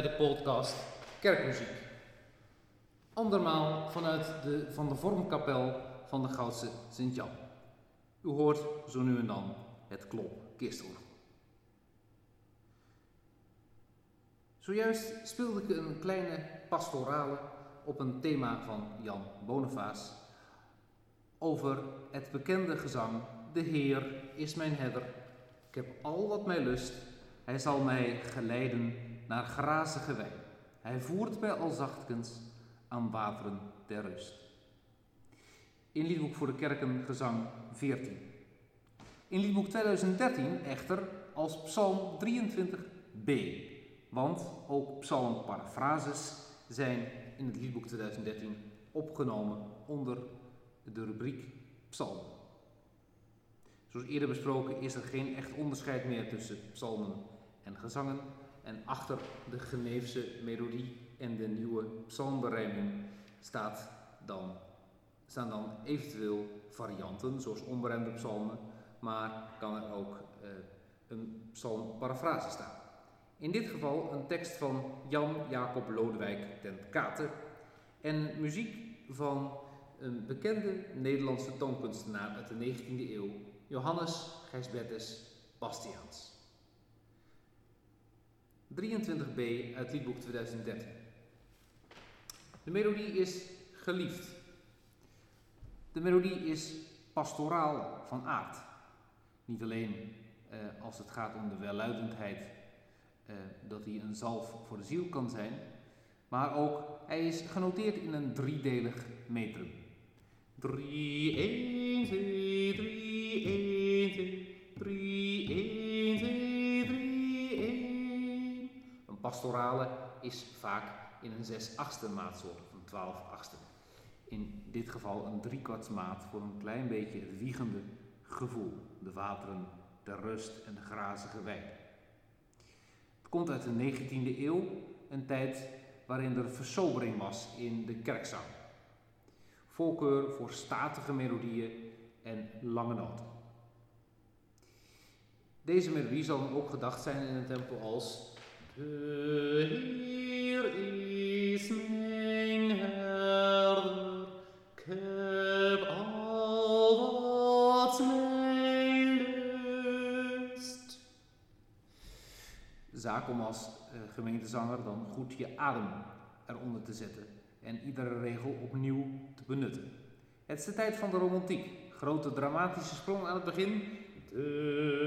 bij de podcast Kerkmuziek. Andermaal vanuit de Van de Vormkapel van de Goudse Sint-Jan. U hoort zo nu en dan het klop kistorgel. Zojuist speelde ik een kleine pastorale op een thema van Jan Bonifaas over het bekende gezang De Heer is mijn herder. Ik heb al wat mij lust. Hij zal mij geleiden naar grazige wei. Hij voert mij al zachtkens aan wateren der rust. In liedboek voor de kerken gezang 14. In liedboek 2013 echter als psalm 23b. Want ook psalmparafrases zijn in het liedboek 2013 opgenomen onder de rubriek psalmen. Zoals eerder besproken is er geen echt onderscheid meer tussen psalmen en gezangen. En achter de Geneefse melodie en de nieuwe psalmberijming staat dan, staan dan eventueel varianten, zoals onberijmde psalmen, maar kan er ook uh, een psalmparafrase staan. In dit geval een tekst van Jan Jacob Lodewijk ten Kate en muziek van een bekende Nederlandse toonkunstenaar uit de 19e eeuw, Johannes Gijsbertus Bastiaans. 23b uit liedboek 2013. De melodie is geliefd. De melodie is pastoraal van aard. Niet alleen eh, als het gaat om de welluidendheid, eh, dat hij een zalf voor de ziel kan zijn, maar ook hij is genoteerd in een driedelig metrum. 3, 1, 2, 3, 1, 2, 3, 1, pastorale is vaak in een 6 achtste maatsoort of een 12 achtste. In dit geval een driekwartsmaat voor een klein beetje het wiegende gevoel. De wateren, de rust en de grazige wei. Het komt uit de 19e eeuw, een tijd waarin er versobering was in de kerkzang voorkeur voor statige melodieën en lange noten. Deze melodie zal dan ook gedacht zijn in een tempo als Zaak om als uh, gemeentezanger dan goed je adem eronder te zetten en iedere regel opnieuw te benutten. Het is de tijd van de romantiek. Grote dramatische sprong aan het begin. Een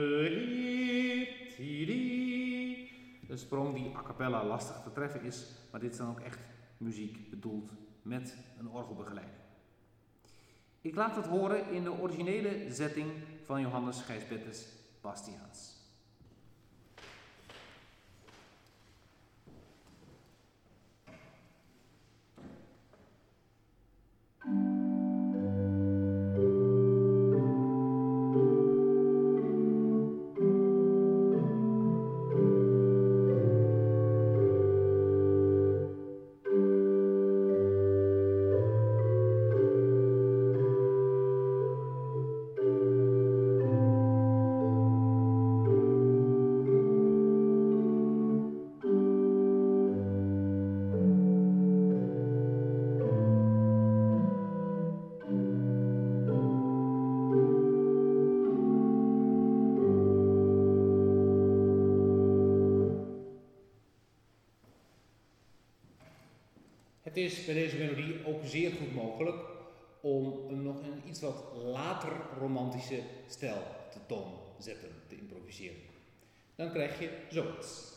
sprong die a cappella lastig te treffen is, maar dit is dan ook echt muziek bedoeld met een orgelbegeleiding. Ik laat het horen in de originele zetting van Johannes Gijsbettes Bastiaans. Is bij deze melodie ook zeer goed mogelijk om een nog een iets wat later romantische stijl te toon zetten, te improviseren. Dan krijg je zoiets.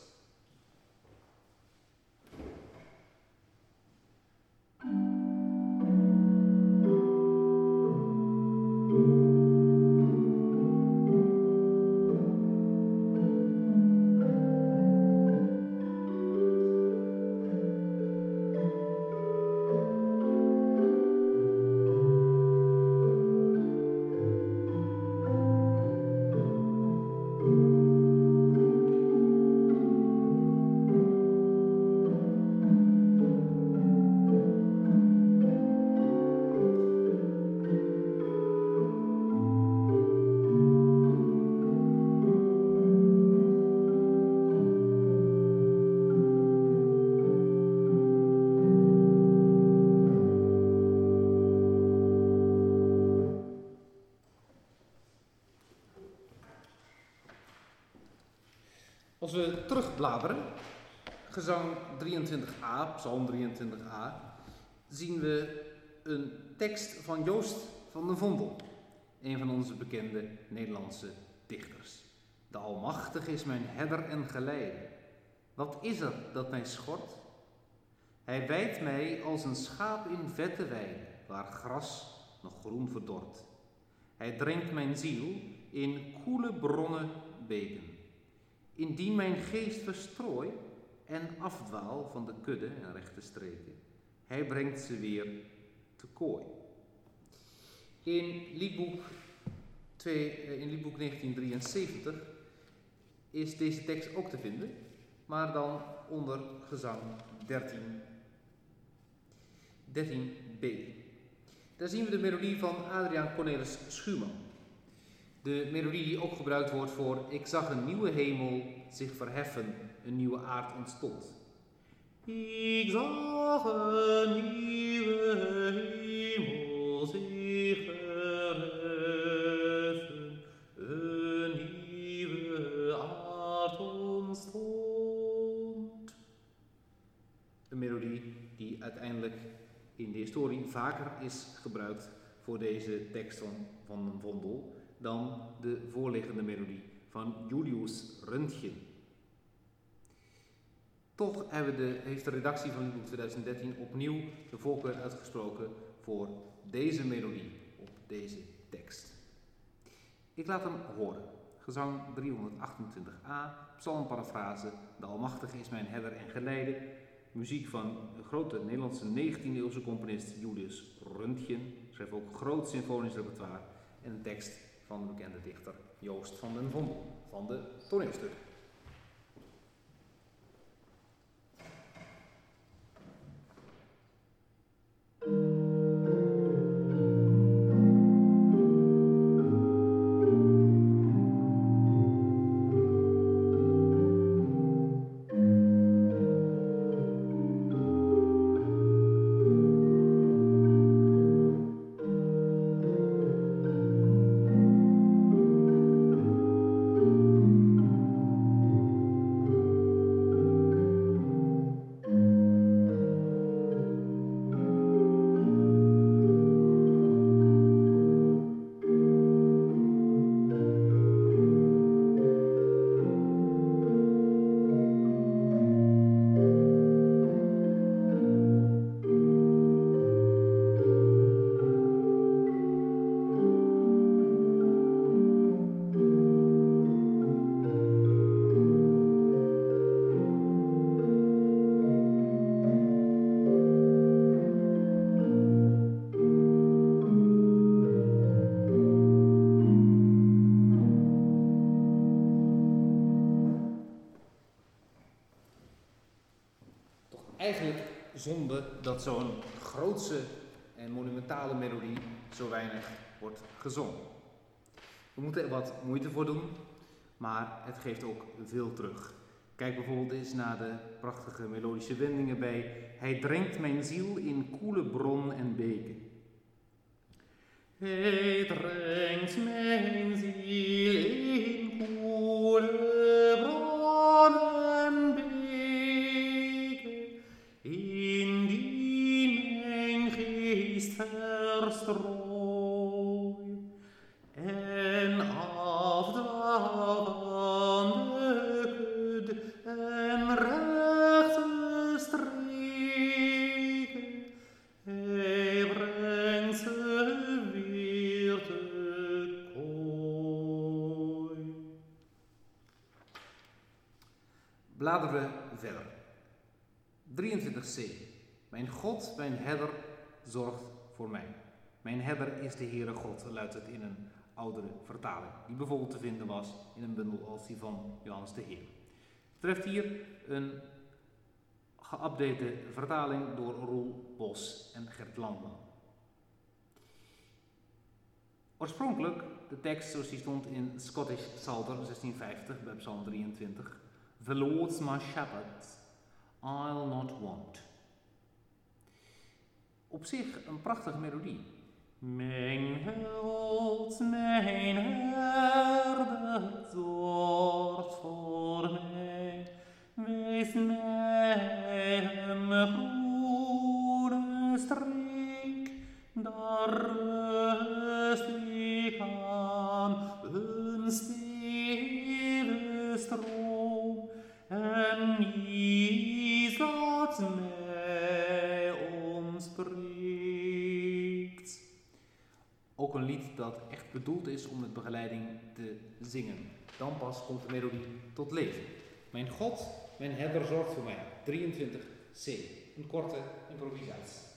Terugbladeren, gezang 23a, psalm 23a, zien we een tekst van Joost van den Vondel, een van onze bekende Nederlandse dichters. De Almachtige is mijn herder en geleider. Wat is er dat mij schort? Hij wijdt mij als een schaap in vette weide, waar gras nog groen verdort. Hij drinkt mijn ziel in koele bronnen beken. Indien mijn geest verstrooi en afdwaal van de kudde en rechte streken, hij brengt ze weer te kooi. In liedboek, 2, eh, in liedboek 1973 is deze tekst ook te vinden, maar dan onder gezang 13, 13b. Daar zien we de melodie van Adriaan Cornelis Schuurman. De melodie die ook gebruikt wordt voor Ik zag een nieuwe hemel zich verheffen, een nieuwe aard ontstond. Ik zag een nieuwe hemel zich verheffen, een nieuwe aard ontstond. Een melodie die uiteindelijk in de historie vaker is gebruikt voor deze tekst van, van Vondel dan de voorliggende melodie van Julius Röntgen. Toch de, heeft de redactie van Liedboek 2013 opnieuw de voorkeur uitgesproken voor deze melodie op deze tekst. Ik laat hem horen. Gezang 328a, psalmparafrase, De Almachtige is mijn herder en geleide. Muziek van de grote Nederlandse 19e-eeuwse componist Julius Röntgen. Schreef ook groot symfonisch repertoire. En een tekst van de bekende dichter Joost van den Vondel van de toneelstukken. Zo'n grootse en monumentale melodie zo weinig wordt gezongen. We moeten er wat moeite voor doen, maar het geeft ook veel terug. Kijk bijvoorbeeld eens naar de prachtige melodische wendingen bij Hij drinkt mijn ziel in koele bron en beken. Hij drinkt mijn ziel in God, mijn herder, zorgt voor mij. Mijn herder is de Heere God, luidt het in een oudere vertaling, die bijvoorbeeld te vinden was in een bundel als die van Johannes de Heer. Treft hier een geüpdate vertaling door Roel Bos en Gert Landman. Oorspronkelijk de tekst zoals die stond in Scottish Psalter 1650 bij Psalm 23. The Lord's my shepherd, I'll not want. Op zich een prachtige melodie. Mijn held, mijn herder, zorgt voor mij. Wees hem groene streek, bedoeld is om met begeleiding te zingen. Dan pas komt de melodie tot leven. Mijn God, mijn herder zorgt voor mij. 23c. Een korte improvisatie.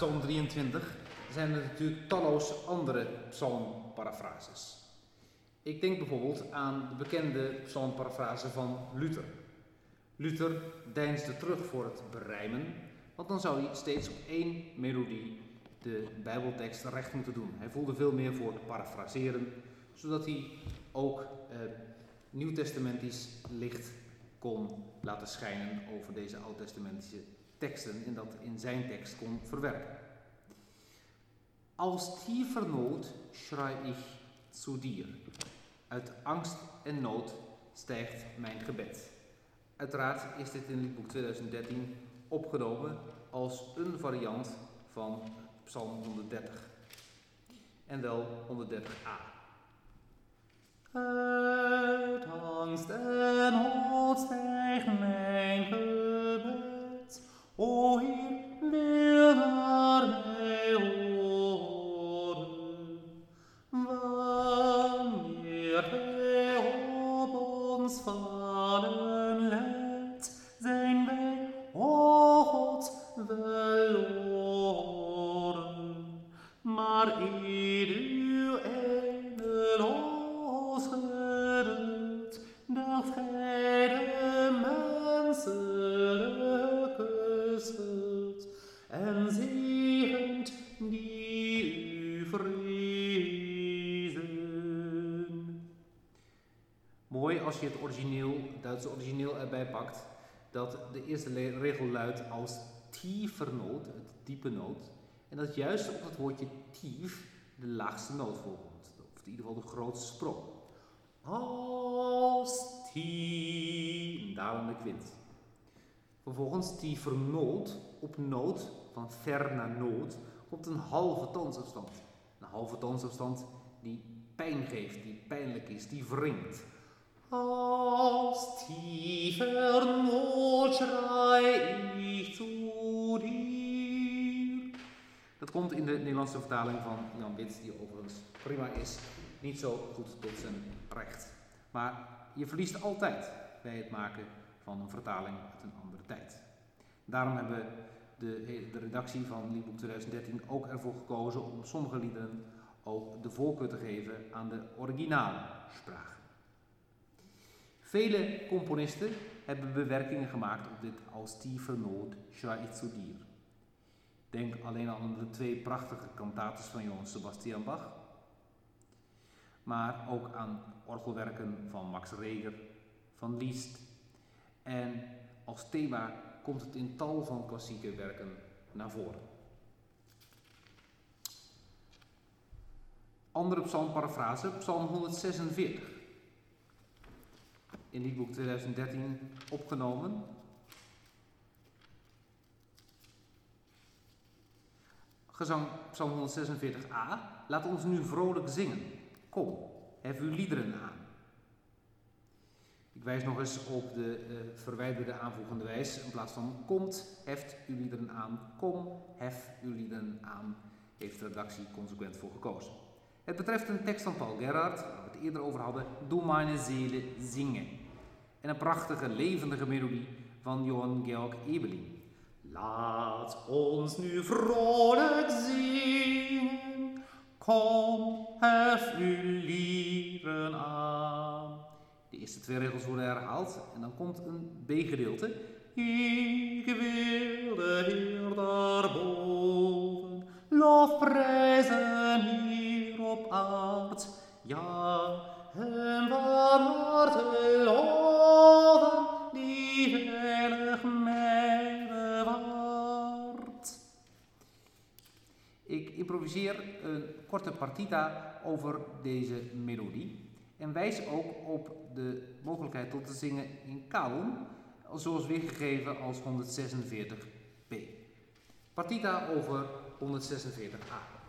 Psalm 23 zijn er natuurlijk talloze andere psalmparafrases. Ik denk bijvoorbeeld aan de bekende psalmparafrase van Luther. Luther deinsde terug voor het berijmen, want dan zou hij steeds op één melodie de Bijbeltekst recht moeten doen. Hij voelde veel meer voor het parafraseren, zodat hij ook eh, nieuwtestamentisch licht kon laten schijnen over deze oud-testamentische teksten en dat in zijn tekst kon verwerken. Als tiefer nood schrei ich zu dir. Uit angst en nood stijgt mijn gebed. Uiteraard is dit in liedboek 2013 opgenomen als een variant van Psalm 130. En wel 130a. Uit angst en nood stijgt mijn gebed. O erbij pakt, dat de eerste regel luidt als tiefer noot, het diepe noot, en dat juist op het woordje tief de laagste noot voorkomt, of in ieder geval de grootste sprong. Als tie, een dalende kwint. Vervolgens tiefer noot, op noot, van ver naar noot, komt een halve toonsafstand. Een halve toonsafstand die pijn geeft, die pijnlijk is, die wringt. Aus tiefer Not schrei. Dat komt in de Nederlandse vertaling van Jan Wits, die overigens prima is, niet zo goed tot zijn recht. Maar je verliest altijd bij het maken van een vertaling uit een andere tijd. Daarom hebben de, de redactie van Liedboek 2013 ook ervoor gekozen om sommige liederen ook de voorkeur te geven aan de originale spraak. Vele componisten hebben bewerkingen gemaakt op dit als tiefer noot schrei ich zu dir. Denk alleen al aan de twee prachtige kantates van Johann Sebastian Bach. Maar ook aan orgelwerken van Max Reger, van Liszt. En als thema komt het in tal van klassieke werken naar voren. Andere psalmparafrase, psalm 146. In liedboek 2013 opgenomen. Gezang psalm 146a. Laat ons nu vrolijk zingen. Kom, hef uw liederen aan. Ik wijs nog eens op de uh, verwijderde aanvoegende wijs. In plaats van komt, heft uw liederen aan. Kom, hef uw liederen aan. Heeft de redactie consequent voor gekozen. Het betreft een tekst van Paul Gerhardt, waar we het eerder over hadden, Doe meine Seele zingen. En een prachtige, levendige melodie van Johann Georg Ebelin. Laat ons nu vrolijk zingen, kom, hef uw lieren aan. De eerste twee regels worden herhaald en dan komt een B-gedeelte. Ik wil de Heer daarboven lofprijzen hier op. Ja, hem van Een korte partita over deze melodie en wijs ook op de mogelijkheid tot te zingen in kaum, zoals weergegeven als 146b. Partita over 146a.